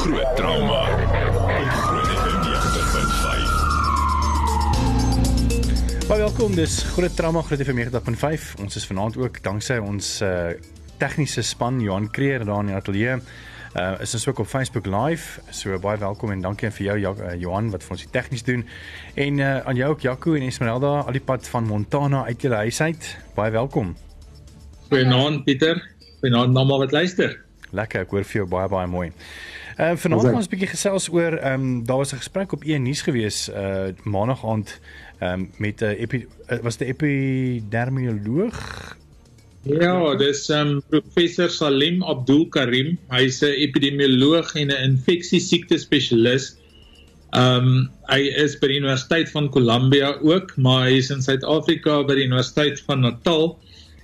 Groot trauma. Groot FM 90.5. Baie welkom. Dis Groot Trauma Groot FM 90.5. Ons is vanaand ook danksy ons uh tegniese span Johan Kreer daar in die ateljee. Uh is ons ook op Facebook live. So baie welkom en dankie vir jou ja, uh, Johan wat vir ons die tegnies doen. En uh aan jou ook Jaco en Esmeralda al die pad van Montana uit julle huis uit. Baie welkom. Goeienaand Pieter. Goeienaand almal wat luister. Lekker, ek hoor vir jou baie baie mooi. Uh vanaand gaan ons 'n bietjie gesels oor ehm um, daar was 'n gesprek op een nuus gewees uh maandag aand ehm um, met 'n epi uh, was die epidermoloog Ja, dis um, professor Salim Abdul Karim. Hy's 'n epidemioloog en 'n infeksiesiekte spesialis. Um hy is by die Universiteit van Columbia ook, maar hy is in Suid-Afrika by die Universiteit van Natal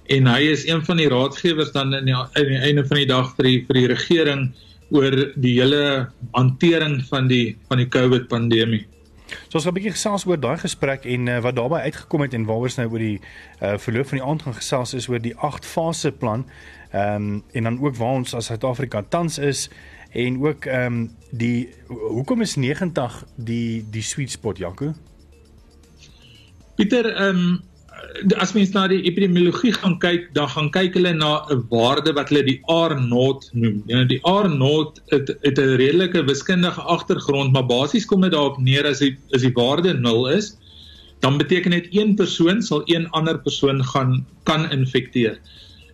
en hy is een van die raadgewers dan in die, in die einde van die dag vir die vir die regering oor die hele hantering van die van die COVID pandemie. So ons gaan 'n bietjie gesels oor daai gesprek en uh, wat daarbey uitgekom het en waaroor ons nou oor die uh, verloop van die aand gaan gesels is oor die 8 fase plan. Ehm um, en dan ook waar ons as Suid-Afrika tans is en ook ehm um, die hoekom is 90 die die sweet spot Jaco? Pieter, ehm um, as mens na die epidemiologie gaan kyk, dan gaan kyk hulle na 'n waarde wat hulle die R0 noem. Ja, die R0 het het 'n redelike wiskundige agtergrond, maar basies kom dit daarop neer as die as die waarde 0 is, dan beteken dit een persoon sal een ander persoon gaan kan infekteer.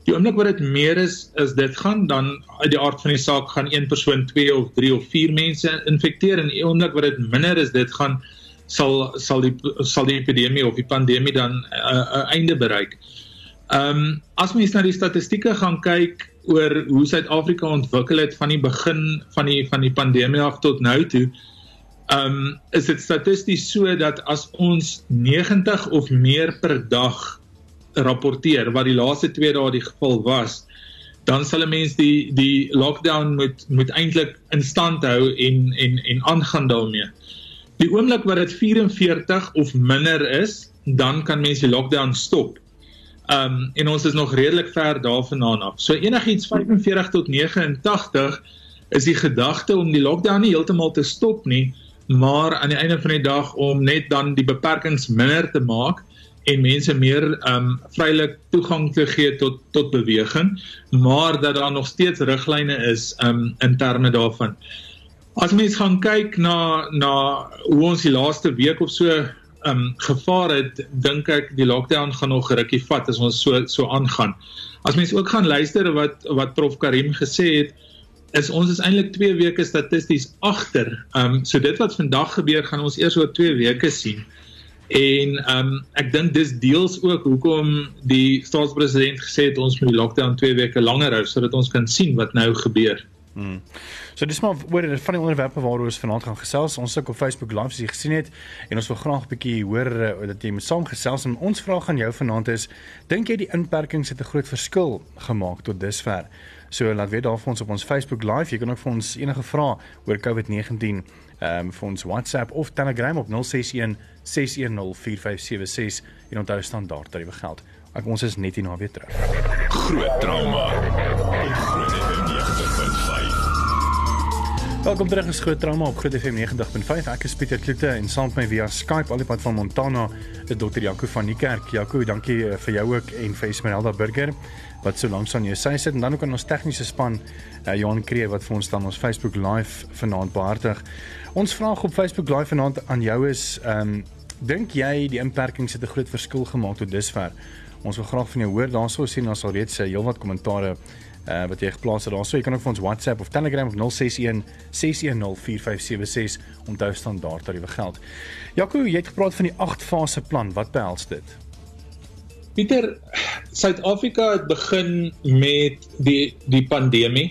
Die oomblik wat dit meer is is dit gaan dan uit die aard van die saak gaan een persoon 2 of 3 of 4 mense infekteer en die oomblik wat dit minder is dit gaan sal sal die sal die epidemie of die pandemie dan 'n uh, uh, einde bereik. Ehm um, as mens na die statistieke gaan kyk oor hoe Suid-Afrika ontwikkel het van die begin van die van die pandemie af tot nou toe, ehm um, is dit statisties so dat as ons 90 of meer per dag rapporteer wat die laaste 2 dae die geval was, dan sal 'n mens die die lockdown moet moet eintlik in stand hou en en en aangaan daarmee. Die oomblik wat dit 44 of minder is, dan kan mense die lockdown stop. Um en ons is nog redelik ver daarvandaan af. So enigiets 45 tot 89 is die gedagte om die lockdown nie heeltemal te stop nie, maar aan die einde van die dag om net dan die beperkings minder te maak en mense meer um vrylik toegang te gee tot tot beweging, maar dat daar nog steeds riglyne is um in terme daarvan. As mens gaan kyk na na hoe ons die laaste week of so um gevaar het, dink ek die lockdown gaan nog rukkie vat as ons so so aangaan. As mens ook gaan luister wat wat Prof Karim gesê het, is ons is eintlik 2 weke statisties agter. Um so dit wat vandag gebeur gaan ons eers oor 2 weke sien. En um ek dink dis deels ook hoekom die staatspresident gesê het ons moet die lockdown 2 weke langer hou sodat ons kan sien wat nou gebeur. Hmm. So dis maar oor van die onderwerpe waaroor ons vanaand gaan gesels. Ons sit op Facebook Live as jy gesien het en ons wil graag 'n bietjie hoor uh, dat jy met saam gesels en ons vraag aan jou vanaand is: dink jy die inperkings het 'n groot verskil gemaak tot dusver? So laat weet daar vir ons op ons Facebook Live. Jy kan ook vir ons enige vrae oor COVID-19 ehm um, vir ons WhatsApp of Telegram op 061 610 4576 en onthou standaard tariewe geld. Ek ons is net hier na weer terug. Groot trauma. Groot FM 90.5. Welkom terug is Groot Trauma op Groot FM 90.5. Ek is Pieter Kloete en saam met my via Skype al die pad van Montana, is Dr. Jaco van die kerk. Jaco, dankie eh, vir jou ook en vir Esmeralda Burger wat so lank aan jou sy sit en dan ook aan ons tegniese span, uh, Johan Kreer wat vir ons dan ons Facebook Live vanaand behartig. Ons vraag op Facebook Live vanaand aan jou is, ehm um, dink jy die inperkings het 'n groot verskil gemaak tot dusver? Ons wil graag van jou hoor. Daarsou sien ons al reeds uh, heelwat kommentare uh, wat jy geplaas het daarso. Jy kan ook vir ons WhatsApp of Telegram op 061 610 4576 onthou standaard tariewe geld. Jaco, jy het gepraat van die 8 fase plan. Wat behels dit? Pieter, Suid-Afrika het begin met die die pandemie.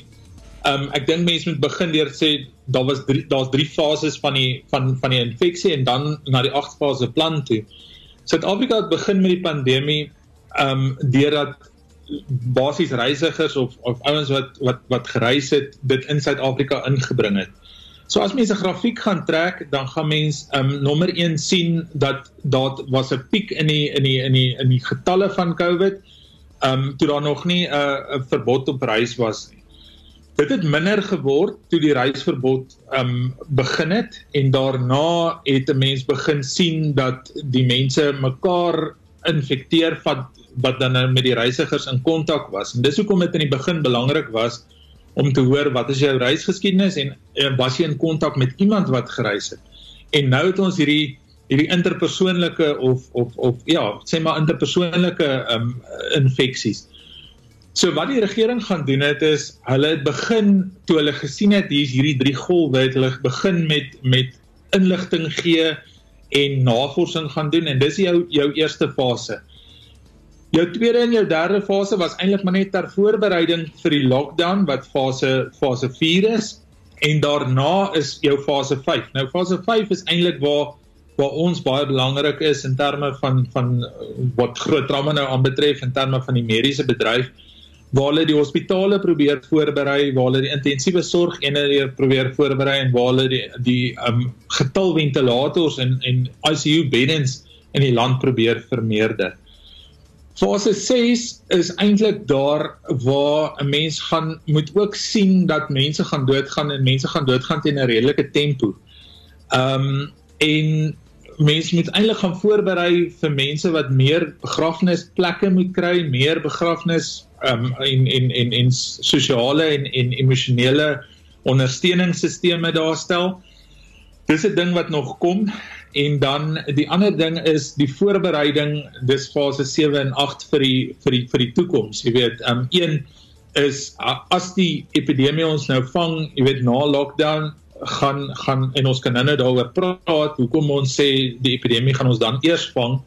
Um ek dink mense moet begin deur sê daar was drie daar's drie fases van die van van die infeksie en dan na die 8 fase plan toe. Suid-Afrika het begin met die pandemie um deurdat basies reisigers of of ouens wat wat wat gereis het dit in Suid-Afrika ingebring het. So as mense 'n grafiek gaan trek, dan gaan mens um nommer 1 sien dat daar was 'n piek in die in die in die in die getalle van COVID. Um toe daar nog nie 'n uh, 'n verbod op reis was nie. Dit het minder geword toe die reisverbod um begin het en daarna het 'n mens begin sien dat die mense mekaar infekteer wat wat dan nou met die reisigers in kontak was. En dis hoekom dit in die begin belangrik was om te hoor wat is jou reisgeskiedenis en, en was jy in kontak met iemand wat gereis het. En nou het ons hierdie hierdie interpersoonlike of of of ja, sê maar interpersoonlike um infeksies. So wat die regering gaan doen het is hulle het begin toe hulle gesien het hier's hierdie drie golwe het hulle begin met met inligting gee en navorsing gaan doen en dis jou jou eerste fase. Jou tweede en jou derde fase was eintlik maar net ter voorbereiding vir die lockdown wat fase fase 4 is en daarna is jou fase 5. Nou fase 5 is eintlik waar waar ons baie belangrik is in terme van van wat groot trauma nou aanbetref in terme van die mediese bedryf waar hulle die hospitale probeer voorberei, waar hulle die intensiewe sorg eenhede probeer voorberei en waar hulle die die um getal ventilators en en ICU beddens in die land probeer vermeerder. Fase 6 is eintlik daar waar 'n mens gaan moet ook sien dat mense gaan doodgaan en mense gaan doodgaan teen 'n redelike tempo. Um en mense moet eintlik gaan voorberei vir mense wat meer begrafnisplekke moet kry, meer begrafnis um, en en en en sosiale en en emosionele ondersteuningsstelsels daar stel. Dis 'n ding wat nog kom en dan die ander ding is die voorbereiding dis fase 7 en 8 vir die vir die vir die toekoms. Jy weet, um een is as die epidemie ons nou vang, jy weet na lockdown gaan gaan en ons kan nou daaroor praat hoekom ons sê die epidemie gaan ons dan eers vang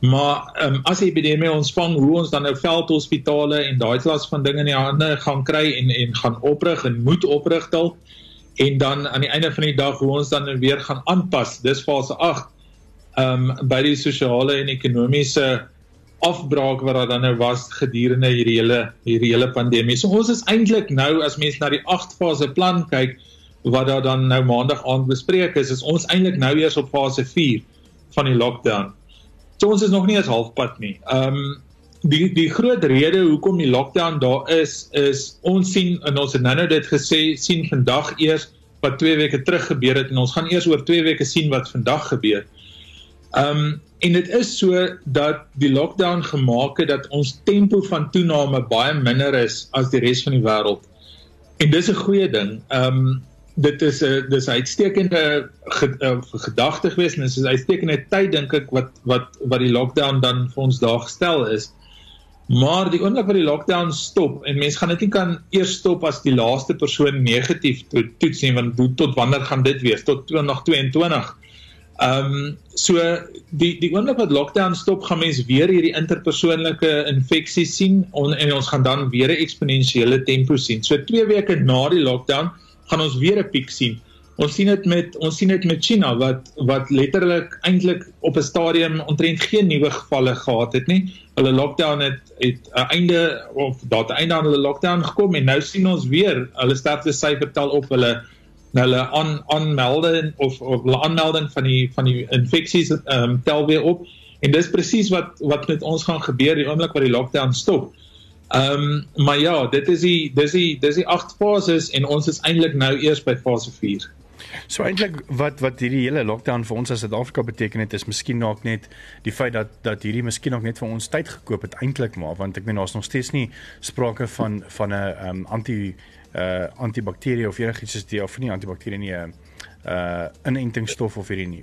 Maar ehm um, as die epidemie ons vang, hoe ons dan nou veldhospitale en daai klas van dinge in die hande gaan kry en en gaan oprig en moet oprig dalk en dan aan die einde van die dag hoe ons dan nou weer gaan aanpas. Dis fase 8. Ehm um, by die sosiale en ekonomiese afbraak wat daar dan nou was gedurende hierdie hele hierdie hele pandemie. So ons is eintlik nou as mens na die 8 fase plan kyk wat daar dan nou maandag aand bespreek is, is ons eintlik nou eers op fase 4 van die lockdown. So ons is nog nie eens halfpad nie. Ehm um, die die groot rede hoekom die lockdown daar is is ons sien en ons het nou-nou dit gesê sien vandag eers wat 2 weke terug gebeur het en ons gaan eers oor 2 weke sien wat vandag gebeur. Ehm um, en dit is so dat die lockdown gemaak het dat ons tempo van toename baie minder is as die res van die wêreld. En dis 'n goeie ding. Ehm um, dit is 'n dis 'n uitstekende gedagte gewees en dit is 'n uitstekende tyd dink ek wat wat wat die lockdown dan vir ons daar gestel is. Maar die oomblik wat die lockdown stop en mense gaan dit nie kan eers stop as die laaste persoon negatief to, toets nie want tot wanneer gaan dit wees tot 2022. Ehm um, so die die oomblik wat lockdown stop gaan mense weer hierdie interpersoonlike infeksies sien on, en ons gaan dan weer 'n eksponensiële tempo sien. So 2 weke na die lockdown gaan ons weer 'n piek sien. Ons sien dit met ons sien dit met China wat wat letterlik eintlik op 'n stadium omtrent geen nuwe gevalle gehad het nie. Hulle lockdown het het 'n einde of daar 'n einde aan hulle lockdown gekom en nou sien ons weer hulle sterfte syfer tel op hulle hulle aan aanmelding of of hulle aanmelding van die van die infeksies ehm um, tel weer op. En dis presies wat wat met ons gaan gebeur die oomblik wat die lockdown stop. Ehm um, maar ja, dit is die dis die dis die 8 fases en ons is eintlik nou eers by fase 4. So eintlik wat wat hierdie hele lockdown vir ons as Suid-Afrika beteken het is miskien dalk net die feit dat dat hierdie miskien ook net vir ons tyd gekoop het eintlik maar want ek meen daar's nog steeds nie sprake van van 'n um, anti uh antibakterie of enigiets soos die of nie antibakterie nie 'n uh inentingsstof of hierdie nie.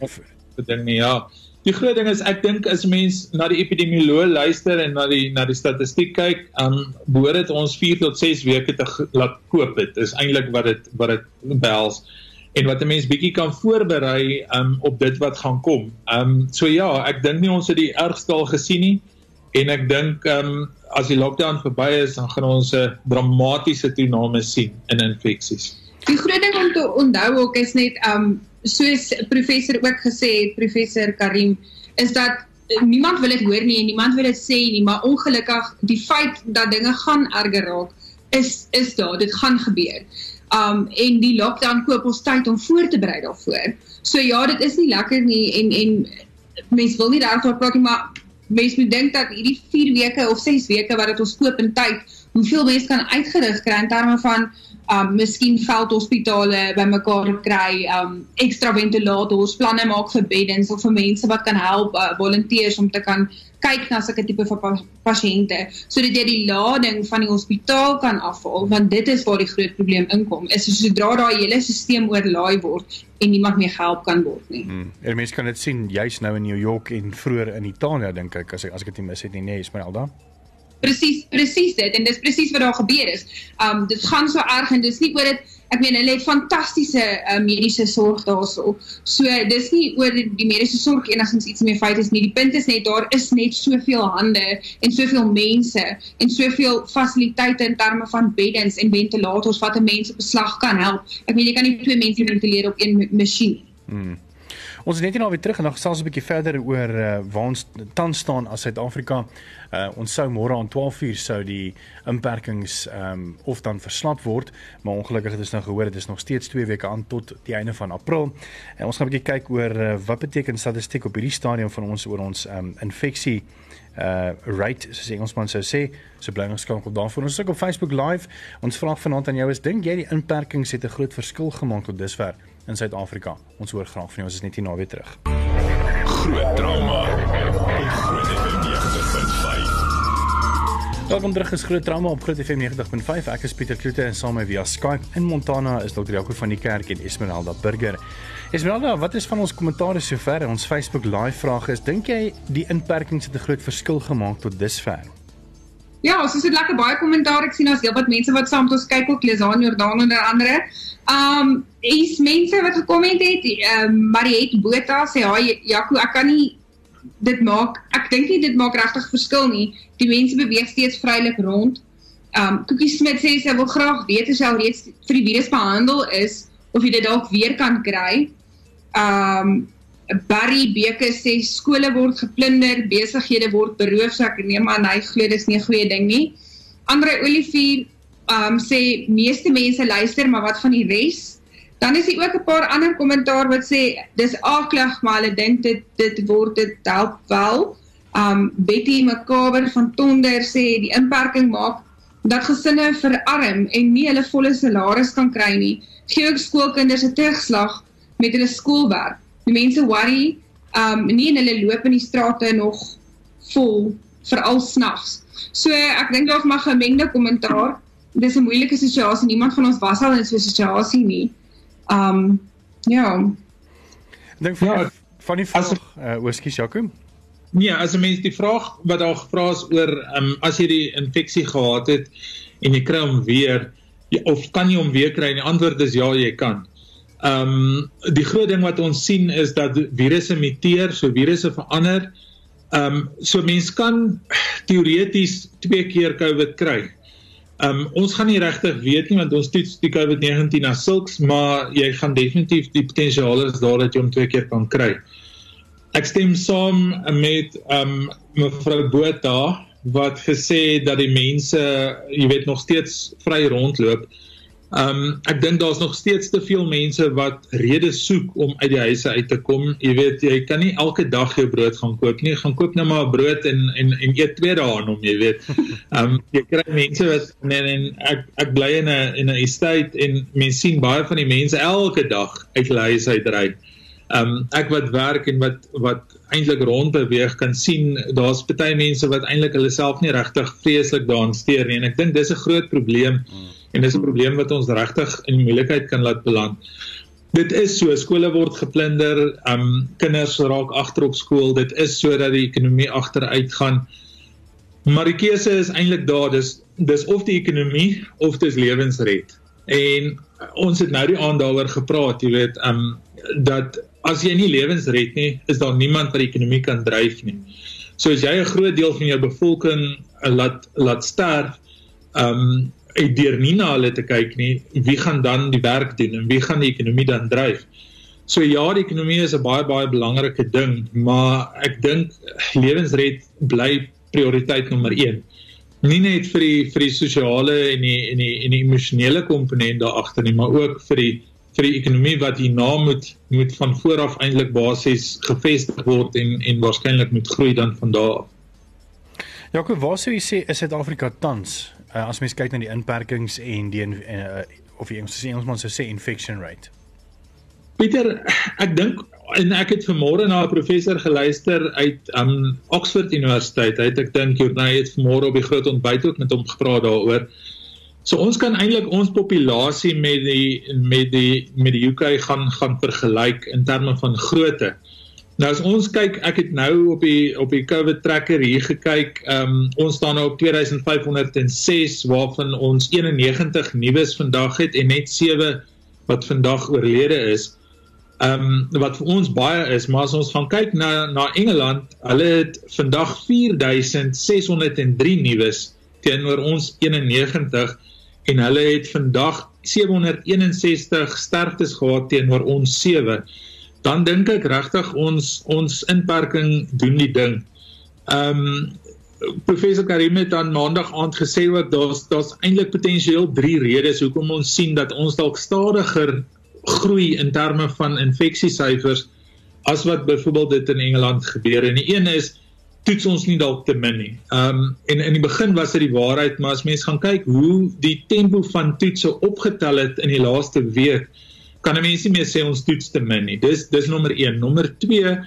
Ek dink nie ja. Die groot ding is ek dink as mens na die epidemioloog luister en na die na die statistiek kyk, um behoort dit ons 4 tot 6 weke te laat koop dit. Is eintlik wat dit wat dit behels en wat 'n mens bietjie kan voorberei um op dit wat gaan kom. Um so ja, ek dink nie ons het die ergste al gesien nie en ek dink um as die lockdown verby is, dan gaan ons 'n dramatiese toename sien in infeksies. Die groot ding om te onthou ook is net um soos professor ook gesê het professor Karim is dat niemand wil dit hoor nie en niemand wil dit sê nie maar ongelukkig die feit dat dinge gaan erger raak is is daar dit gaan gebeur. Um en die lockdown koop ons tyd om voor te berei daarvoor. So ja, dit is nie lekker nie en en mense wil nie daaroor praat nie maar mense moet dink dat hierdie 4 weke of 6 weke wat dit ons koop in tyd hoeveel mense kan uitgerig kry in terme van um miskien veldhospitale bymekaar kry, um ekstra ventilators, planne maak vir beddens of vir mense wat kan help uh, volonteërs om te kan kyk na sulke tipe van pa pasiënte sodat jy die lading van die hospitaal kan afhaal want dit is waar die groot probleem inkom is sodra daai hele stelsel oorlaai word en niemand meer gehelp kan word nie. Hmm. En mense kan dit sien juis nou in New York en vroeër in Italië dink ek as ek as ek dit mis het nie, nee, Esmeralda. Presies, presies dit en dis presies wat daar gebeur is. Um dit gaan so erg en dis nie oor dit ek meen hulle het fantastiese uh, mediese sorg daarso. So dis nie oor die, die mediese sorg enigstens iets meer feit is nie. Die punt is net daar is net soveel hande en soveel mense en soveel fasiliteite in terme van beddens en ventilators wat 'n mens op beslag kan help. Ek meen jy kan nie twee mense ventileer op een masjien. Hmm. Ons is net nou weer terug en dan gesels 'n bietjie verder oor uh, waar ons tans staan as Suid-Afrika. Uh, ons sou môre aan 12:00 sou die inperkings ehm um, of dan verslap word, maar ongelukkig het ons nou gehoor dit is nog steeds 2 weke aan tot die einde van April. En ons gaan 'n bietjie kyk oor uh, wat beteken statistiek op hierdie stadium van ons oor ons ehm um, infeksie uh rate soos Engelsman sou sê so bly ons skakel daarvoor ons is ook op Facebook live ons vraag vanaand aan jou is dink jy die inperkings het 'n groot verskil gemaak tot dusver in Suid-Afrika. Ons hoor graag van jou. Ons is net hier naweek terug. Groot trauma. Groot FM 90.5. Welkom terug is Groot Trauma op Groot FM 90.5. Ek is Pieter Kloete en saam met via Skype in Montana is Dr. Jaco van die kerk en Esmeralda Burger. Esmeralda, wat is van ons kommentaar sover? Ons Facebook live vraag is: Dink jy die inperkings het 'n groot verskil gemaak tot dusver? Ja, ons het lekker baie kommentaar. Ek sien daar's heelwat mense wat saam met ons kyk op Lesaan Jordaan onder andere. Um is mense wat gekom het, um Mariet Botha sê, "Haai Jaco, ek kan nie dit maak. Ek dink nie dit maak regtig verskil nie. Die mense beweeg steeds vrylik rond." Um Cookie Smit sê sy wil graag weet as jy al reeds vir die virus behandel is of jy dit dalk weer kan kry. Um Barry Beke sê skole word geplunder, besighede word beroof, so ek neem aan hy glo dis nie 'n goeie ding nie. Andre Olivier um sê meeste mense luister, maar wat van die res? Dan is daar ook 'n paar ander kommentaar wat sê dis aaklig, maar hulle dink dit dit word dit help wel. Um Betty Makaber van Tonder sê die inperking maak dat gesinne verarm en nie hulle volle salaris kan kry nie. Gee ook skoolkinders 'n terugslag met hulle skoolwerk. Die mense worry um nie en hulle loop in die strate nog vol veral snags. So ek dink daar's maar gemengde kommentaar dis 'n moeilike situasie. Niemand van ons was al in so 'n situasie nie. Um ja. Ek dink van ja, van die vraag, uh, oor skus Jaco. Nee, as 'n mens die vraag wat daar gevra is oor um as jy die infeksie gehad het en jy kry hom weer of kan jy hom weer kry? En die antwoord is ja, jy kan. Um die groot ding wat ons sien is dat virusse muteer, so virusse verander. Um so mens kan teoreties twee keer COVID kry. Um ons gaan nie regtig weet nie want ons toets die COVID-19 as sulks, maar jy gaan definitief die potensiaal is daar dat jy hom twee keer kan kry. Ek stem saam met um mevrou Botha wat gesê het dat die mense, jy weet nog steeds vry rondloop. Um ek dink daar's nog steeds te veel mense wat redes soek om uit die huise uit te kom. Jy weet jy kan nie elke dag jou brood gaan koop nie. Gaan koop nou maar brood en en en eet twee dae aan hom, jy weet. Um jy kry mense wat en, en ek ek bly in 'n in 'n estate en mense sien baie van die mense elke dag uit hulle huis uitry. Um ek wat werk en wat wat eintlik rond beweeg kan sien daar's baie mense wat eintlik hulle self nie regtig vreeslik daarin steur nie en ek dink dis 'n groot probleem. Hmm en dis 'n probleem wat ons regtig in moeilikheid kan laat beland. Dit is so, skole word geplunder, um kinders raak agter op skool. Dit is sodat die ekonomie agteruit gaan. Maar die keuse is eintlik daar, dis dis of die ekonomie of dis lewensred. En ons het nou die aand daaroor gepraat, jy weet, um dat as jy nie lewens red nie, is daar niemand wat die ekonomie kan dryf nie. So as jy 'n groot deel van jou bevolking laat laat sterf, um uit deur nie na hulle te kyk nie, wie gaan dan die werk doen en wie gaan die ekonomie dan dryf? So ja, die ekonomie is 'n baie baie belangrike ding, maar ek dink lewensred bly prioriteit nommer 1. Nie net vir die vir die sosiale en die en die en die emosionele komponent daar agter nie, maar ook vir die vir die ekonomie wat hierna moet moet van vooraf eintlik basies gevestig word en en waarskynlik moet groei dan van daar af. Jakob, waar sou jy sê is Suid-Afrika tans uh, as mens kyk na die inperkings en die uh, of die Engels sê Engelsman sou sê infection rate? Pieter, ek dink en ek het vanmôre na 'n professor geluister uit um Oxford Universiteit. Hy het ek dink jy het vanmôre op die groot ontbyt ook met hom gepraat daaroor. So ons kan eintlik ons populasie met die met die met die UK gaan gaan vergelyk in terme van grootte. Nou as ons kyk, ek het nou op die op die COVID tracker hier gekyk. Ehm um, ons staan nou op 2506 waarvan ons 91 nuus vandag het en net 7 wat vandag oorlede is ehm um, wat vir ons baie is, maar as ons gaan kyk na na Engeland, hulle het vandag 4603 nuus teenoor ons 91 en hulle het vandag 761 sterftes gehad teenoor ons 7. Dan dink ek regtig ons ons inperking doen die ding. Ehm um, Professor Karim het aan maandag aand gesê ook daar's daar's eintlik potensieel 3 redes hoekom ons sien dat ons dalk stadiger groei in terme van infeksiesyfers as wat byvoorbeeld dit in Engeland gebeur. En die een is toets ons nie dalk te min nie. Ehm um, en in die begin was dit die waarheid, maar as mens gaan kyk hoe die tempo van toetse opgetel het in die laaste week, kan 'n mens nie meer sê ons toets te min nie. Dis dis nommer 1. Nommer 2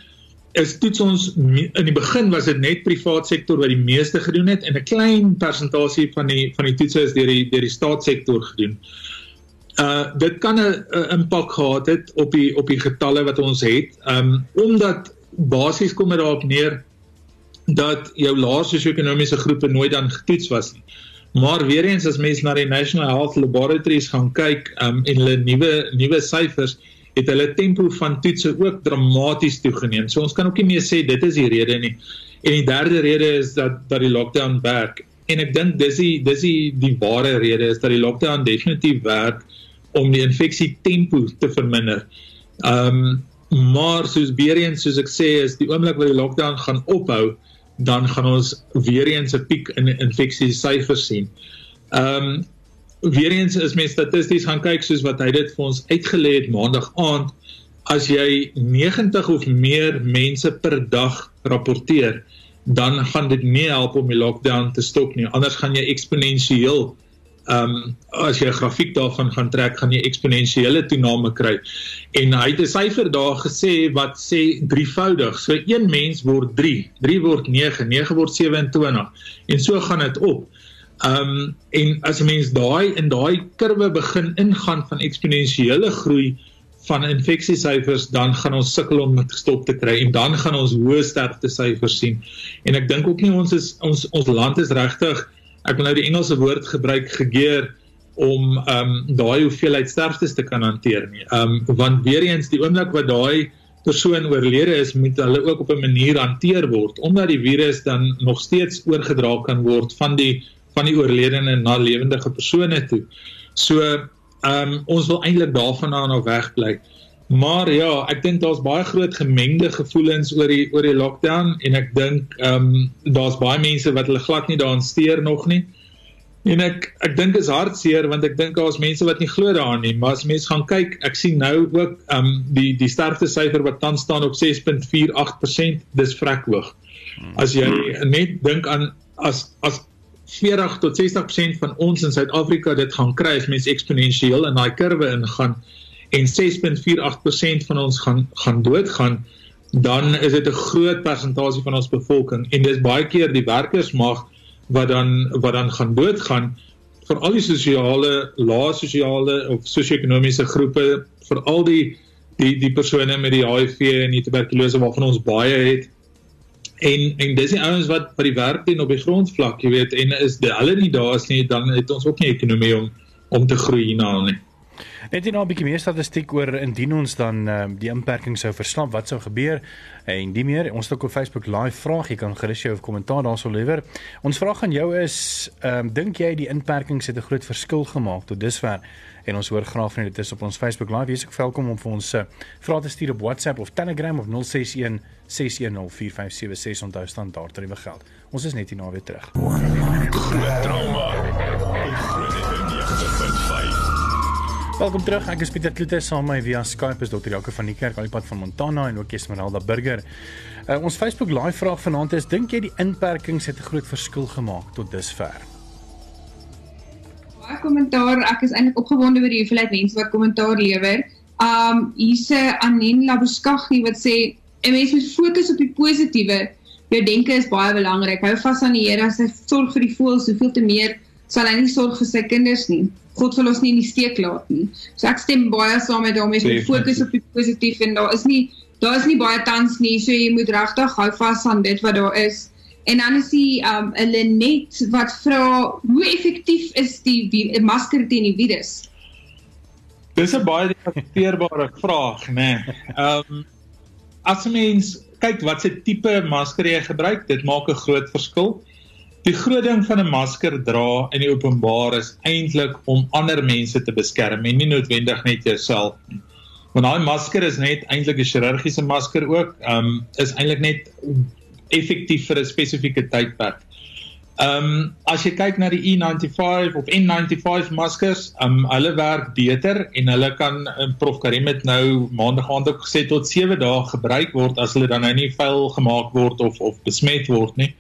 is toets ons in die begin was dit net privaat sektor wat die meeste gedoen het en 'n klein persentasie van die van die toetse is deur die deur die staatssektor gedoen uh dit kan 'n impak gehad het op die op die getalle wat ons het. Um omdat basies kom dit daarop neer dat jou laer sosio-ekonomiese groepe nooit dan getoets was nie. Maar weer eens as mense na die National Health Laboratories gaan kyk um en hulle nuwe nuwe syfers het hulle tempo van toetse ook dramaties toegeneem. So ons kan ook nie meer sê dit is die rede nie. En die derde rede is dat dat die lockdown werk. En ek dink dis die dis die die ware rede is dat die lockdown definitief werk om die infeksie tempo te verminder. Ehm um, maar soos weer eens soos ek sê is die oomblik wat die lockdown gaan ophou, dan gaan ons weer eens 'n piek in infeksie syfers sien. Ehm um, weer eens is mense statisties gaan kyk soos wat hy dit vir ons uitgelê het maandag aand as jy 90 of meer mense per dag rapporteer dan gaan dit nie help om die lockdown te stop nie anders gaan jy eksponensieel ehm um, as jy 'n grafiek daarvan gaan trek, gaan jy eksponensiële toename kry. En hy het 'n syfer daar gesê wat sê drievoudig. So een mens word 3, 3 word 9, 9 word 27 en so gaan dit op. Ehm um, en as 'n mens daai in daai kurwe begin ingaan van eksponensiële groei van infeksiesyfers dan gaan ons sukkel om dit gestop te kry en dan gaan ons hoë sterfte syfers sien. En ek dink ook nie ons is ons ons land is regtig ek wil nou die Engelse woord gebruik gegeer om ehm um, daai hoeveelheid sterftes te kan hanteer nie. Ehm um, want weer eens die oomblik wat daai persoon oorlede is, moet hulle ook op 'n manier hanteer word omdat die virus dan nog steeds oorgedra kan word van die van die oorledene na lewendige persone toe. So ehm um, ons wil eintlik daarvan af wegbly. Maar ja, ek dink daar's baie groot gemengde gevoelens oor die oor die lockdown en ek dink ehm um, daar's baie mense wat hulle glad nie daaraan steur nog nie. En ek ek dink is hartseer want ek dink daar's mense wat nie glo daaraan nie, maar as mense gaan kyk, ek sien nou ook ehm um, die die sterfte syfer wat tans staan op 6.48%, dis vrek hoog. As jy net dink aan as as 40 tot 60% van ons in Suid-Afrika dit gaan kry as mense eksponensieel in daai kurwe ingaan en 6.48% van ons gaan gaan doodgaan, dan is dit 'n groot persentasie van ons bevolking. En dis baie keer die werkersmag wat dan wat dan gaan doodgaan vir al die sosiale lae sosiale of sosio-ekonomiese groepe vir al die die die persone met die HIV en die tuberkulose waarvan ons baie het. En en dis die ouens wat by die werk doen op die grondvlak jy weet en is hulle nie daar is nie dan het ons ook nie ekonomie om om te groei hierna nie Net nou 'n bietjie meer statistiek oor indien ons dan uh, die inperking sou verslap, wat sou gebeur? En die meer, ons het ook op Facebook live vraag, jy kan gerus jou kommentaar daarso lewer. Ons vraag aan jou is, ehm um, dink jy die inperking het 'n groot verskil gemaak tot dusver? En ons hoor graag van dit is op ons Facebook live. Jy's ook welkom om vir ons uh, vrae te stuur op WhatsApp of Telegram of 061 6104576 onthou standaard tariewe geld. Ons is net hier na weer terug. Groot trauma. Groot trauma. Welkom terug. Ek is Pieter Kloete saam met my via Skype is Dr. Jaco van die Kerk alipad van Montana en ook Esmeralda Burger. Uh, ons Facebook live vraag vanaand is: Dink jy die inperkings het 'n groot verskil gemaak tot dusver? baie kommentaar. Ek is eintlik opgewonde oor die hoeveelheid mense wat kommentaar lewer. Um hier's 'n Anen Labuskaghi wat sê 'n mens moet fokus op die positiewe. Jou denke is baie belangrik. Hou vas aan die Here as hy sorg vir die voëls, soveel te meer sal hy nie sorg vir sy kinders nie. God sal ons nie in die steek laat nie. So ek stem baie saam met hom. Jy moet fokus op die positief en daar is nie daar is nie baie tans nie. So jy moet regtig hou vas aan dit wat daar is. En dan is die um Lenet wat vra hoe effektief is die wie- masker teen die virus? Dis 'n baie debatteerbare vraag, né? Nee. Ehm as 'n mens kyk wat se tipe masker jy gebruik, dit maak 'n groot verskil. Die groot ding van 'n masker dra in die openbaar is eintlik om ander mense te beskerm en nie noodwendig net jouself nie. Want daai masker is net eintlik 'n chirurgiese masker ook, ehm um, is eintlik net effektief vir 'n spesifieke tydperk. Ehm um, as jy kyk na die E95 of N95 maskers, ehm um, hulle werk beter en hulle kan um, Prof Karim het nou maandag aand ook gesê tot 7 dae gebruik word as hulle dan nou nie vuil gemaak word of of besmet word nie.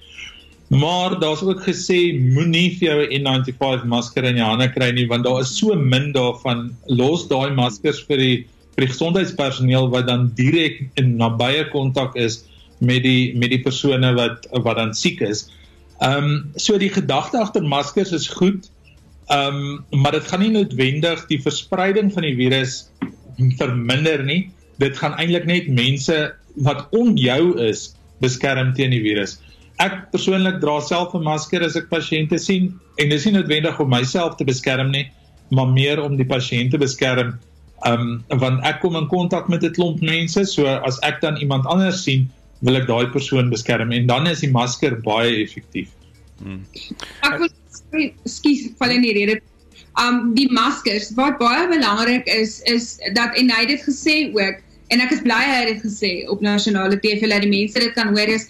Maar daar's ook gesê moenie vir jou 'n N95 masker in jou hande kry nie want daar is so min daarvan. Los daai maskers vir die vir die gesondheidspersoneel wat dan direk in nabye kontak is met die met die persone wat wat dan siek is. Ehm um, so die gedagte agter maskers is goed. Ehm um, maar dit gaan nie noodwendig die verspreiding van die virus verminder nie. Dit gaan eintlik net mense wat om jou is beskerm teen die virus. Ek persoonlik dra self 'n masker as ek pasiënte sien en dis nie noodwendig om myself te beskerm nie, maar meer om die pasiënt te beskerm. Ehm um, want ek kom in kontak met 'n klomp mense, so as ek dan iemand anders sien, wil ek daai persoon beskerm en dan is die masker baie effektief. Hmm. Ek wil skus val in die rede. Um die maskers wat baie belangrik is is dat en hy het dit gesê ook en ek is bly hy het dit gesê op nasionale TV dat die mense dit kan hoor is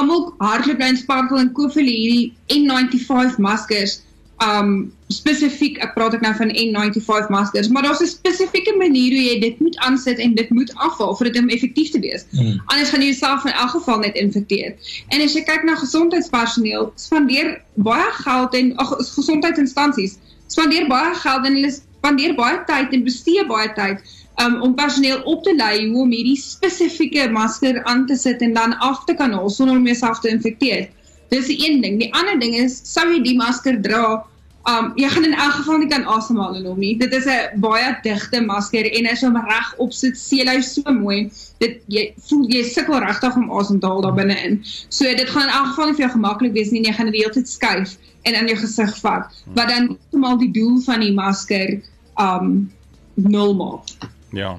almal hardloop nou in sparkle en koop vir hierdie N95 maskers um spesifiek ek praat ek nou van N95 maskers maar daar's 'n spesifieke manier hoe jy dit moet aansit en dit moet afval vir dit om effektief te wees. Hmm. Anders gaan jy jouself in elk geval net infekteer. En as jy kyk na gesondheidspersoneel, spandeer baie geld en ag gesondheidsinstansies spandeer baie geld en hulle spandeer baie tyd en bestee baie tyd um, om personeel op te lei hoe om hierdie spesifieke masker aan te sit en dan af te kan haal sonder om jouself te infekteer. Dis die een ding. Die ander ding is sou jy die masker dra, um jy gaan in elk geval nie kan asemhaal in hom nie. Dit is 'n baie digte masker en as hom reg opsit, seel hy so mooi. Dit jy voel jy sukkel regtig om asem te haal daar binne in. So dit gaan in elk geval nie vir jou gemaklik wees nie. Jy gaan dit die hele tyd skuif en in jou gesig vat. Wat dan heeltemal die doel van die masker um nul maak. Ja.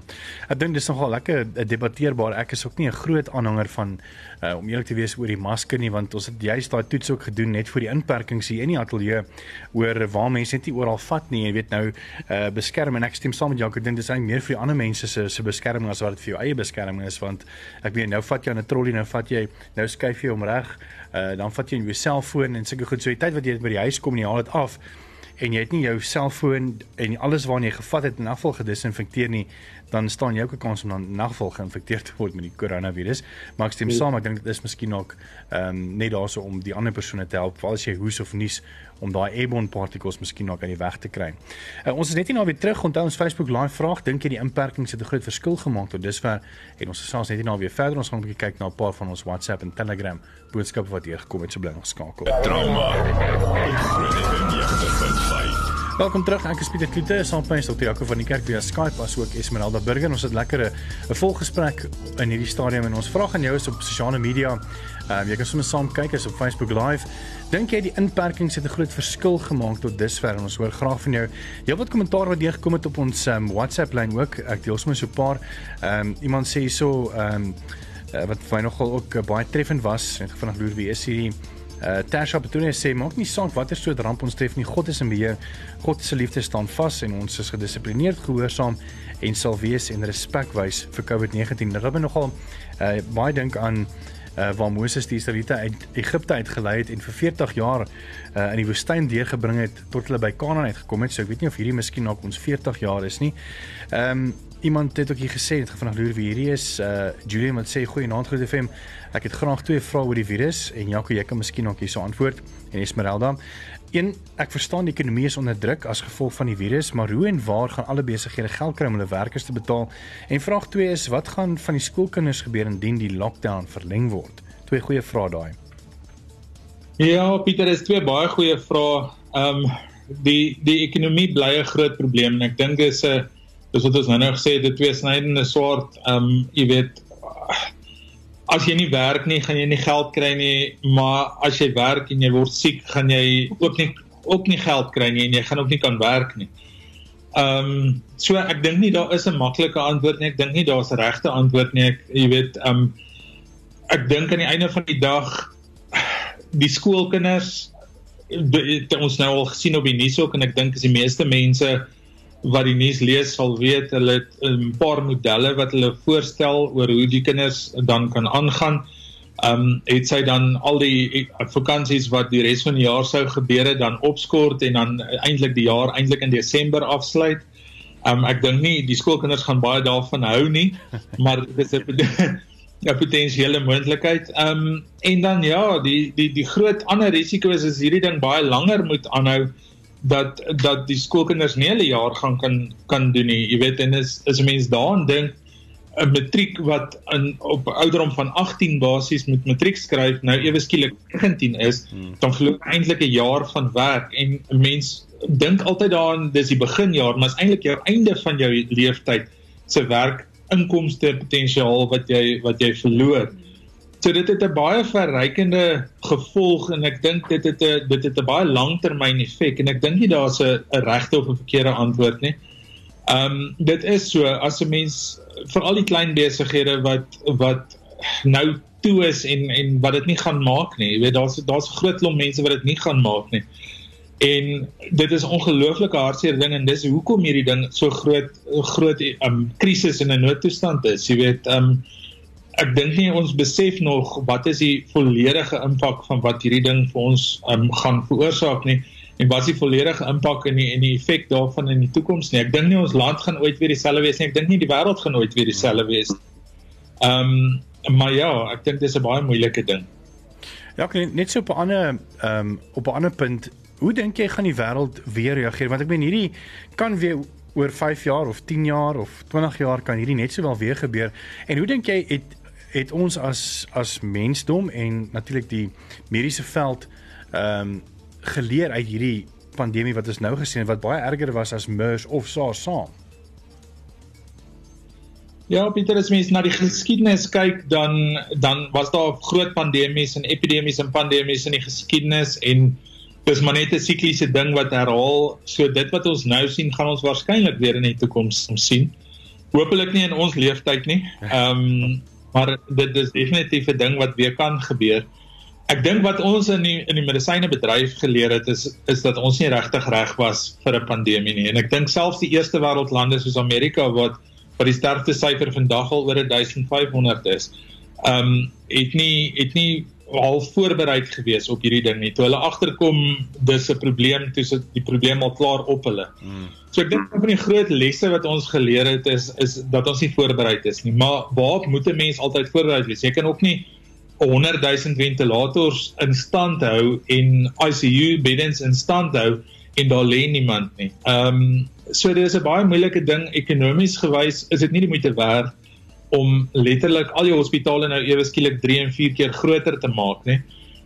Ek dink dis nogal lekker debatteerbaar. Ek is ook nie 'n groot aanhanger van uh, om eerlik te wees oor die masker nie want ons het juist daai toets ook gedoen net vir die inperkings hier in die ateljee oor waar mense net nie oral vat nie. Jy weet nou uh, beskerm en ek stem saam met jou. Ek dink dis eintlik meer vir die ander mense se se beskerming as wat dit vir jou eie beskerming is want ek weet nou vat jy 'n trolley nou vat jy nou skuif jy hom reg. Uh, dan vat jy jou selfoon en sulke goed. So die tyd wat jy by die huis kom en jy haal dit af en jy het nie jou selfoon en alles waarna jy gevat het in afval gedisinfekteer nie, dan staan jy ook 'n kans om dan in afval geïnfekteer te word met die koronavirus. Maar ek stem ja. saam, ek dink dit is miskien ook ehm um, net daarso om die ander persone te help, veral as jy hoes of nies om daai airborne particles miskien nog aan die weg te kry. Uh, ons is net nie nou weer terug onthou ons Facebook live vraag, dink jy die inperkings het 'n groot verskil gemaak tot dusver? En ons gesels net nie nou weer verder, ons gaan 'n bietjie kyk na 'n paar van ons WhatsApp en Telegram boodskappe wat hier gekom het, so bly ons skakel. Trauma. Welkom terug. Ek is Pieter Kloete, saam met my is Dr. Jaco van die kerk via Skype as ook Esmeralda Burger. Ons het lekker 'n volgesprek in hierdie stadium en ons vraag aan jou is op sosiale media. Ehm um, jy kan sommer saam kyk as op Facebook Live. Dink jy die inperkings het 'n groot verskil gemaak tot dusver? En ons hoor graag van jou. Jy wat kommentaar wat deurgekom het op ons um, WhatsApp lyn ook. Ek deel sommer so 'n paar. Ehm um, iemand sê hierso ehm um, uh, wat vir my nogal ook uh, baie treffend was. Net vanaand loer wie is hierdie Uh Tasha Petone sê maak nie saak watter soort ramp ons tref nie, God is in beheer. God se liefde staan vas en ons is gedissiplineerd gehoorsaam en sal wees en respek wys vir COVID-19. Dit het my nogal uh baie dink aan uh waar Moses die Israeliete uit Egipte uitgelei het en vir 40 jaar uh in die woestyn deurgebring het tot hulle by Kanaan uitgekom het. So ek weet nie of hierdie miskien nog ons 40 jaar is nie. Ehm um, iemand het ook hier gesê het vanaand loer wie hierdie is uh Julian wat sê goeie aand groot FM ek het graag twee vrae oor die virus en Jaco jy kan miskien ook hierso antwoord en Esmeralda Een, ek verstaan die ekonomie is onder druk as gevolg van die virus, maar hoe en waar gaan alle besighede geld kry om hulle werkers te betaal? En vraag 2 is wat gaan van die skoolkinders gebeur indien die lockdown verleng word? Twee goeie vrae daai. Ja, Pieter, is twee baie goeie vrae. Ehm um, die die ekonomie bly 'n groot probleem en ek dink dis 'n dis wat ons nou gesê het, dit twee snydende swaard. Ehm um, jy weet as jy nie werk nie, gaan jy nie geld kry nie, maar as jy werk en jy word siek, gaan jy ook nie ook nie geld kry nie en jy gaan ook nie kan werk nie. Ehm um, so ek dink nie daar is 'n maklike antwoord nie. Ek dink nie daar's 'n regte antwoord nie. Ek jy weet ehm um, ek dink aan die einde van die dag die skoolkinders het ons nou al gesien op die nuus ook en ek dink is die meeste mense wat die nuus lees sal weet hulle het 'n paar modelle wat hulle voorstel oor hoe die kinders dan kan aangaan. Ehm um, het sy dan al die vakansies wat die res van die jaar sou gebeur het dan opskort en dan eintlik die jaar eintlik in Desember afsluit. Ehm um, ek dink nie die skoolkinders gaan baie daarvan hou nie, maar dis 'n ja potensiële moontlikheid. Ehm um, en dan ja, die die die groot ander risiko is as hierdie ding baie langer moet aanhou dat dat die skoolkinders nie hulle jaar gaan kan kan doen nie. Jy weet en is is 'n mens daaraan dink 'n matriek wat in op ouderdom van 18 basies met matriek skryf nou ewe skielik 19 is, hmm. dan verloor eintlik 'n jaar van werk en 'n mens dink altyd daaraan dis die beginjaar, maar is eintlik jou einde van jou lewenstyd se werk inkomste potensiaal wat jy wat jy verloor. Hmm. So dit het 'n baie verrykende gevolg en ek dink dit het 'n dit het 'n baie langtermyn effek en ek dink nie daar's 'n regte of 'n verkeerde antwoord nie. Ehm um, dit is so as 'n mens vir al die klein besighede wat wat nou toe is en en wat dit nie gaan maak nie. Jy weet daar's daar's groot klomp mense wat dit nie gaan maak nie. En dit is ongelooflike hartseer ding en dis hoekom hierdie ding so groot groot ehm um, krisis en 'n noodtoestand is. Jy weet ehm um, ek dink nie ons besef nog wat is die volledige impak van wat hierdie ding vir ons um, gaan veroorsaak nie en wat is die volledige impak en die die effek daarvan in die toekoms nie. Ek dink nie ons land gaan ooit weer dieselfde wees nie. Ek dink nie die wêreld gaan ooit weer dieselfde wees. Ehm um, maar ja, ek dink dis 'n baie moeilike ding. Ja, kan net so op 'n ander ehm um, op 'n ander punt, hoe dink jy gaan die wêreld weer reageer? Want ek meen hierdie kan weer oor 5 jaar of 10 jaar of 20 jaar kan hierdie net sowel weer gebeur. En hoe dink jy het het ons as as mensdom en natuurlik die mediese veld ehm um, geleer uit hierdie pandemie wat ons nou gesien het wat baie erger was as MERS of SARS saam. Ja, Pieter, as mens na die geskiedenis kyk, dan dan was daar groot pandemies en epidemies en pandemies in die geskiedenis en dis maar net 'n sikliese ding wat herhaal. So dit wat ons nou sien, gaan ons waarskynlik weer in die toekoms sien. Hoopelik nie in ons lewenstyd nie. Ehm um, maar dit is definitief 'n ding wat weer kan gebeur. Ek dink wat ons in die in die medisynebedryf geleer het is is dat ons nie regtig reg was vir 'n pandemie nie. En ek dink selfs die eerste wêreldlande soos Amerika wat wat die sterfte syfer vandag al oor 1500 is, ehm um, het nie het nie al voorbereid gewees op hierdie ding nie. Toe hulle agterkom dis 'n probleem, toe sit die probleem al klaar op hulle. Mm. So ek dink een van die groot lesse wat ons geleer het is is dat ons nie voorbereid is nie. Maar waar moet 'n mens altyd voorbereid wees? Jy kan ook nie 100 000 ventilators in stand hou en ICU beddens in stand hou en daar lê niemand nie. Ehm um, so dit is 'n baie moeilike ding ekonomies gewys, is dit nie die moeite werd om letterlik al jou hospitale nou ewe skielik 3 en 4 keer groter te maak, nê.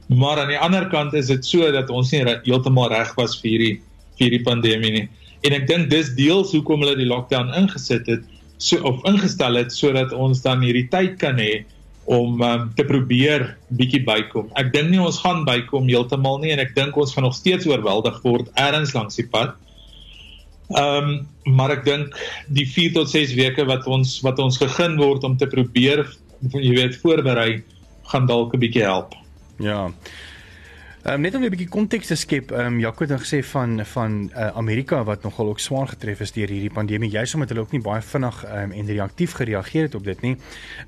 Maar aan die ander kant is dit so dat ons nie heeltemal reg was vir hierdie vir hierdie pandemie nie. En ek dink dis deels hoekom hulle die lockdown ingesit het so of ingestel het sodat ons dan hierdie tyd kan hê om um, te probeer bietjie bykom. Ek dink nie ons gaan bykom heeltemal nie en ek dink ons gaan nog steeds oorweldig word ergens langs die pad. Ehm um, maar ek dink die 4 tot 6 weke wat ons wat ons gegeen word om te probeer jy weet voorberei gaan dalk 'n bietjie help. Ja. Um, net om 'n bietjie konteks te skep, ehm um, Jaco het nou gesê van van uh, Amerika wat nogal ook swaar getref is deur hierdie pandemie, juis omdat hulle ook nie baie vinnig um, en reaktief gereageer het op dit nie.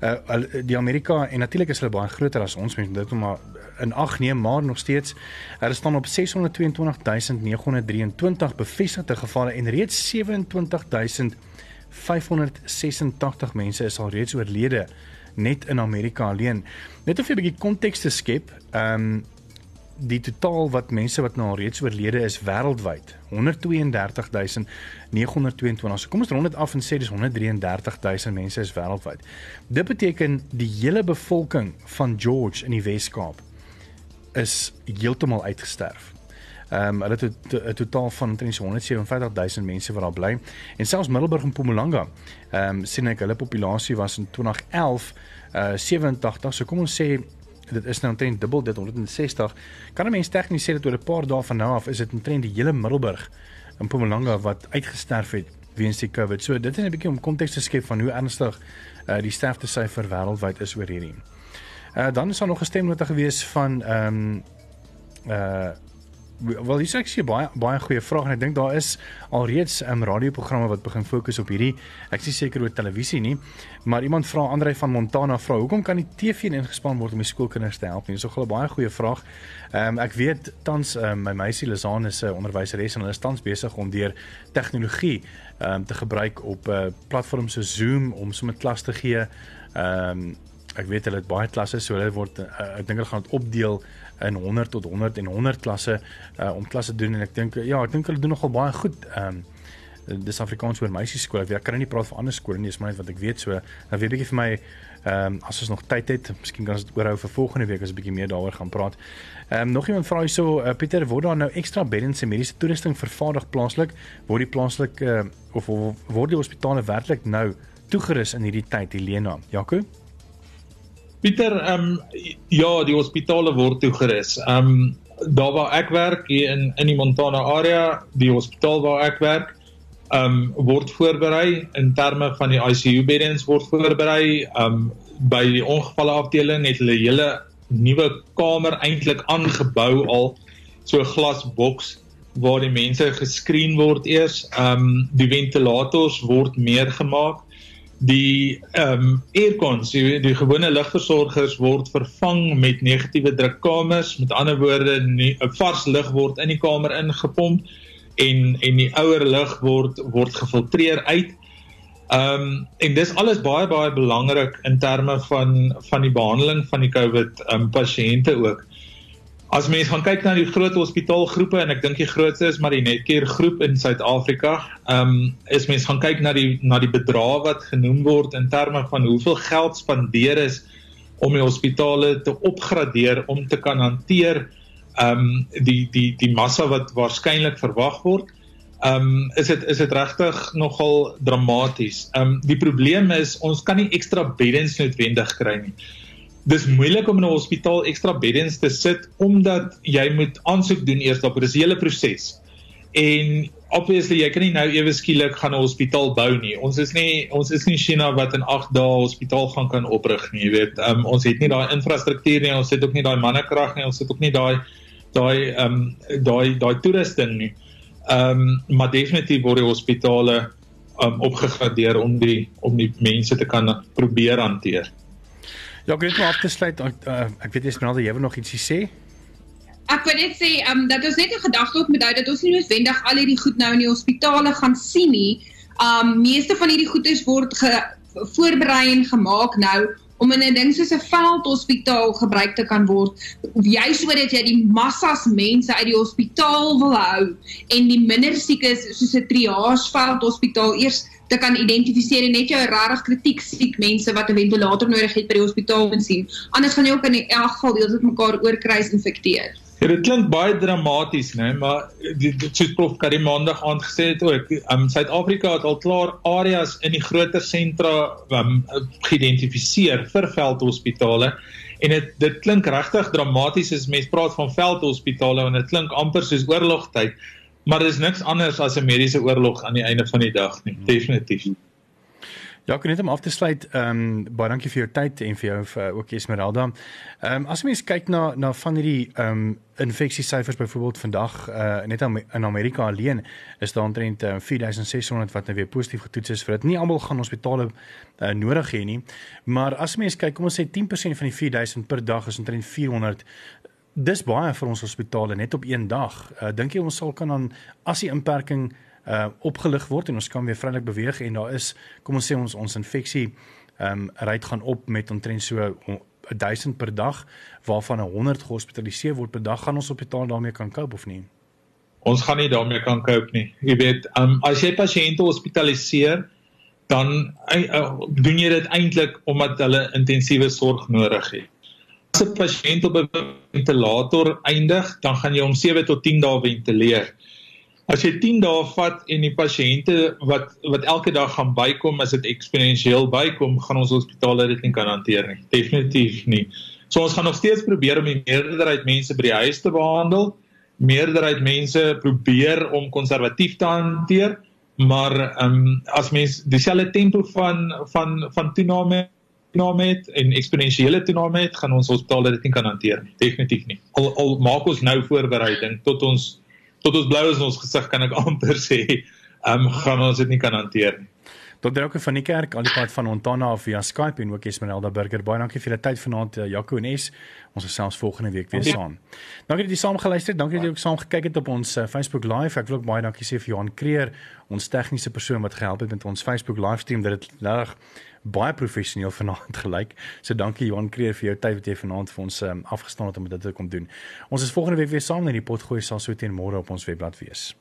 Uh die Amerika en natuurlik is hulle baie groter as ons mense, dit om maar in ag neem, maar nog steeds hulle staan op 622923 bevestigde gevalle en reeds 27586 mense is al reeds oorlede net in Amerika alleen. Net om 'n bietjie konteks te skep, ehm um, die totaal wat mense wat nou reeds oorlede is wêreldwyd 132922. So kom ons rond dit af en sê dis 133000 mense is wêreldwyd. Dit beteken die hele bevolking van George in die Wes-Kaap is heeltemal uitgesterf. Ehm um, hulle het 'n totaal van omtrent 157000 mense wat daar bly en selfs Middelburg en Mpumalanga ehm um, sien ek hulle populasie was in 2011 uh 87 so kom ons sê dit is nou omtrent dubbel dit 160 kan 'n mens tegnies sê dat oor 'n paar dae van nou af is dit omtrent die hele Middelburg in Mpumalanga wat uitgesterf het weens die COVID. So dit is 'n bietjie om konteks te skep van hoe ernstig uh die sterftesyfer wêreldwyd is oor hierdie. Uh dan is daar nog 'n stemnota gewees van ehm um, uh wel dis actually baie baie goeie vraag en ek dink daar is alreeds 'n um, radioprogramme wat begin fokus op hierdie. Ek is seker oor televisie nie, maar iemand vra Andre van Montana vra, hoekom kan die TV ingespan word om die skoolkinders te help nie? Dis 'n baie goeie vraag. Ehm um, ek weet tans um, my meisie Lizaan is 'n onderwyseres en hulle is tans besig om deur tegnologie ehm um, te gebruik op 'n uh, platform so Zoom om sommer klas te gee. Ehm um, ek weet hulle het baie klasse so hulle word uh, ek dink hulle gaan dit opdeel in 100 tot 100 en 100 klasse uh, om klasse doen en ek dink ja, ek dink hulle doen nogal baie goed. Ehm um, dis Afrikaans oor meisieskool. Ek kan nie praat van ander skole nie, dis maar net wat ek weet. So, nou weet bietjie vir my ehm um, as ons nog tyd het, miskien kan ons dit oorhou vir volgende week as 'n bietjie meer daaroor gaan praat. Ehm um, nog iemand vra hierso uh, Pieter, word daar nou ekstra beddens en mediese toerusting vervaardig plaaslik? Word die plaaslike uh, of, of word die hospitale werklik nou toegerus in hierdie tyd, Helena? Jaco? Pieter, ehm um, ja, die hospitale word toegerus. Ehm um, daar waar ek werk hier in in die Montana area, die hospitaal waar ek werk, ehm um, word voorberei in terme van die ICU beddens word voorberei. Ehm um, by die ongevalle afdeling het hulle hele nuwe kamer eintlik aangebou al so 'n glasboks waar die mense geskreen word eers. Ehm um, die ventilators word meer gemaak die ehm um, aircons die, die gewone lugversorgers word vervang met negatiewe drukkamers met ander woorde 'n vars lug word in die kamer ingepomp en en die ouer lug word word gefiltreer uit. Ehm um, en dis alles baie baie belangrik in terme van van die behandeling van die COVID ehm um, pasiënte ook. As mens gaan kyk na die groot hospitaalgroepe en ek dink die grootste is maar die Netcare groep in Suid-Afrika, ehm um, is mens gaan kyk na die na die bedrag wat genoem word in terme van hoeveel geld spandeer is om die hospitale te opgradeer om te kan hanteer ehm um, die die die massa wat waarskynlik verwag word. Ehm um, is dit is dit regtig nogal dramaties. Ehm um, die probleem is ons kan nie ekstra beddens noodwendig kry nie dis moeilik om in 'n hospitaal ekstra beddens te sit omdat jy moet aansoek doen eers daarop. Dis 'n hele proses. En obviously jy kan nie nou ewe skielik gaan 'n hospitaal bou nie. Ons is nie ons is nie China wat in 8 dae hospitaal gaan kan oprig nie, jy weet. Um, ons het nie daai infrastruktuur nie, ons het ook nie daai mannekrag nie, ons het ook nie daai daai ehm um, daai daai toerusting nie. Ehm um, maar definitief word die hospitale um, opgegradeer om die om die mense te kan probeer hanteer. Ja, ek het net om af te sluit. Uh, ek weet jy Esmeralda, jy wil nog ietsie sê? Ek wil net sê, ehm um, dat ons net 'n gedagte op moet hou dat ons nie noodwendig al hierdie goed nou in die hospitale gaan sien nie. Um meeste van hierdie goedes word voorberei en gemaak nou om in 'n ding soos 'n veldhospitaal gebruik te kan word. Jy sodat jy die massas mense uit die hospitaal wil hou en die minder siekes soos 'n triage veldhospitaal eers te kan identifiseer en net jou regtig kritiek siek mense wat 'n ventilator nodig het by die hospitaal moet sien. Anders gaan jy ook in elk geval deeltyd mekaar oorkruis infekteer. Ja, dit klink baie dramaties, né, maar dit soos prof Karim maandag aangesê het ook, um Suid-Afrika het al klaar areas in die groter sentra um geïdentifiseer vir veldhospitale en dit dit klink regtig dramaties as mens praat van veldhospitale en dit klink amper soos oorlogtyd. Maar dit is niks anders as 'n mediese oorlog aan die einde van die dag nie, definitief. Ja, ek net om af te sluit, ehm um, baie dankie vir jou tyd en vir jou uh, ook Esmeralda. Ehm um, as mens kyk na na van hierdie ehm um, infeksiesyfers byvoorbeeld vandag uh, net in Amerika alleen is daar omtrent uh, 4600 wat nou weer positief getoets is vir dit. Nie almal gaan hospitale uh, nodig hê nie, maar as mens kyk, kom ons sê 10% van die 4000 per dag is omtrent 400 dis baie vir ons hospitale net op een dag. Uh, Dink jy ons sal kan dan as die inperking uh opgelig word en ons kan weer vrylik beweeg en daar is kom ons sê ons ons infeksie ehm um, rate gaan op met omtrent so 1000 per dag waarvan 100 gehospitaliseer word per dag, gaan ons hospitaal daarmee kan cope of nie? Ons gaan nie daarmee kan cope nie. Jy weet, um, as jy pasiënte hospitaliseer, dan uh, doen jy dit eintlik omdat hulle intensiewe sorg nodig het. As 'n pasiënt op 'n ventilator eindig, dan gaan jy hom 7 tot 10 dae ventileer. As jy 10 dae vat en die pasiënte wat wat elke dag gaan bykom, as dit eksponensieel bykom, gaan ons hospitale dit nie kan hanteer nie. Definitief nie. So ons gaan nog steeds probeer om die meerderheid mense by die huis te behandel. Meerderheid mense probeer om konservatief te hanteer, maar ehm um, as mens dieselfde tempo van van van toename toename en eksponensiële toename het, gaan ons hospitale dit nie kan hanteer nie. Definitief nie. Al al maak ons nou voorbereiding tot ons tot ons blou is in ons gesig kan ek amper sê, ehm um, gaan ons dit nie kan hanteer nie. Tot Drake van die kerk al die pad van Montana af via Skype en ook Esmeralda Burger. Baie dankie vir julle tyd vanaand uh, Jaco en Es. Ons is selfs volgende week weer saam. Dankie dat jy saam geluister het. Dankie dat jy ook saam gekyk het op ons uh, Facebook Live. Ek wil ook baie dankie sê vir Johan Kreer, ons tegniese persoon wat gehelp het met ons Facebook livestream dat dit reg baie professioneel vanaand gelyk. So dankie Johan Kreer vir jou tyd wat jy vanaand vir ons um, afgestaan het om dit te kom doen. Ons is volgende week weer saam en die pot gooi sal so teen môre op ons webblad wees.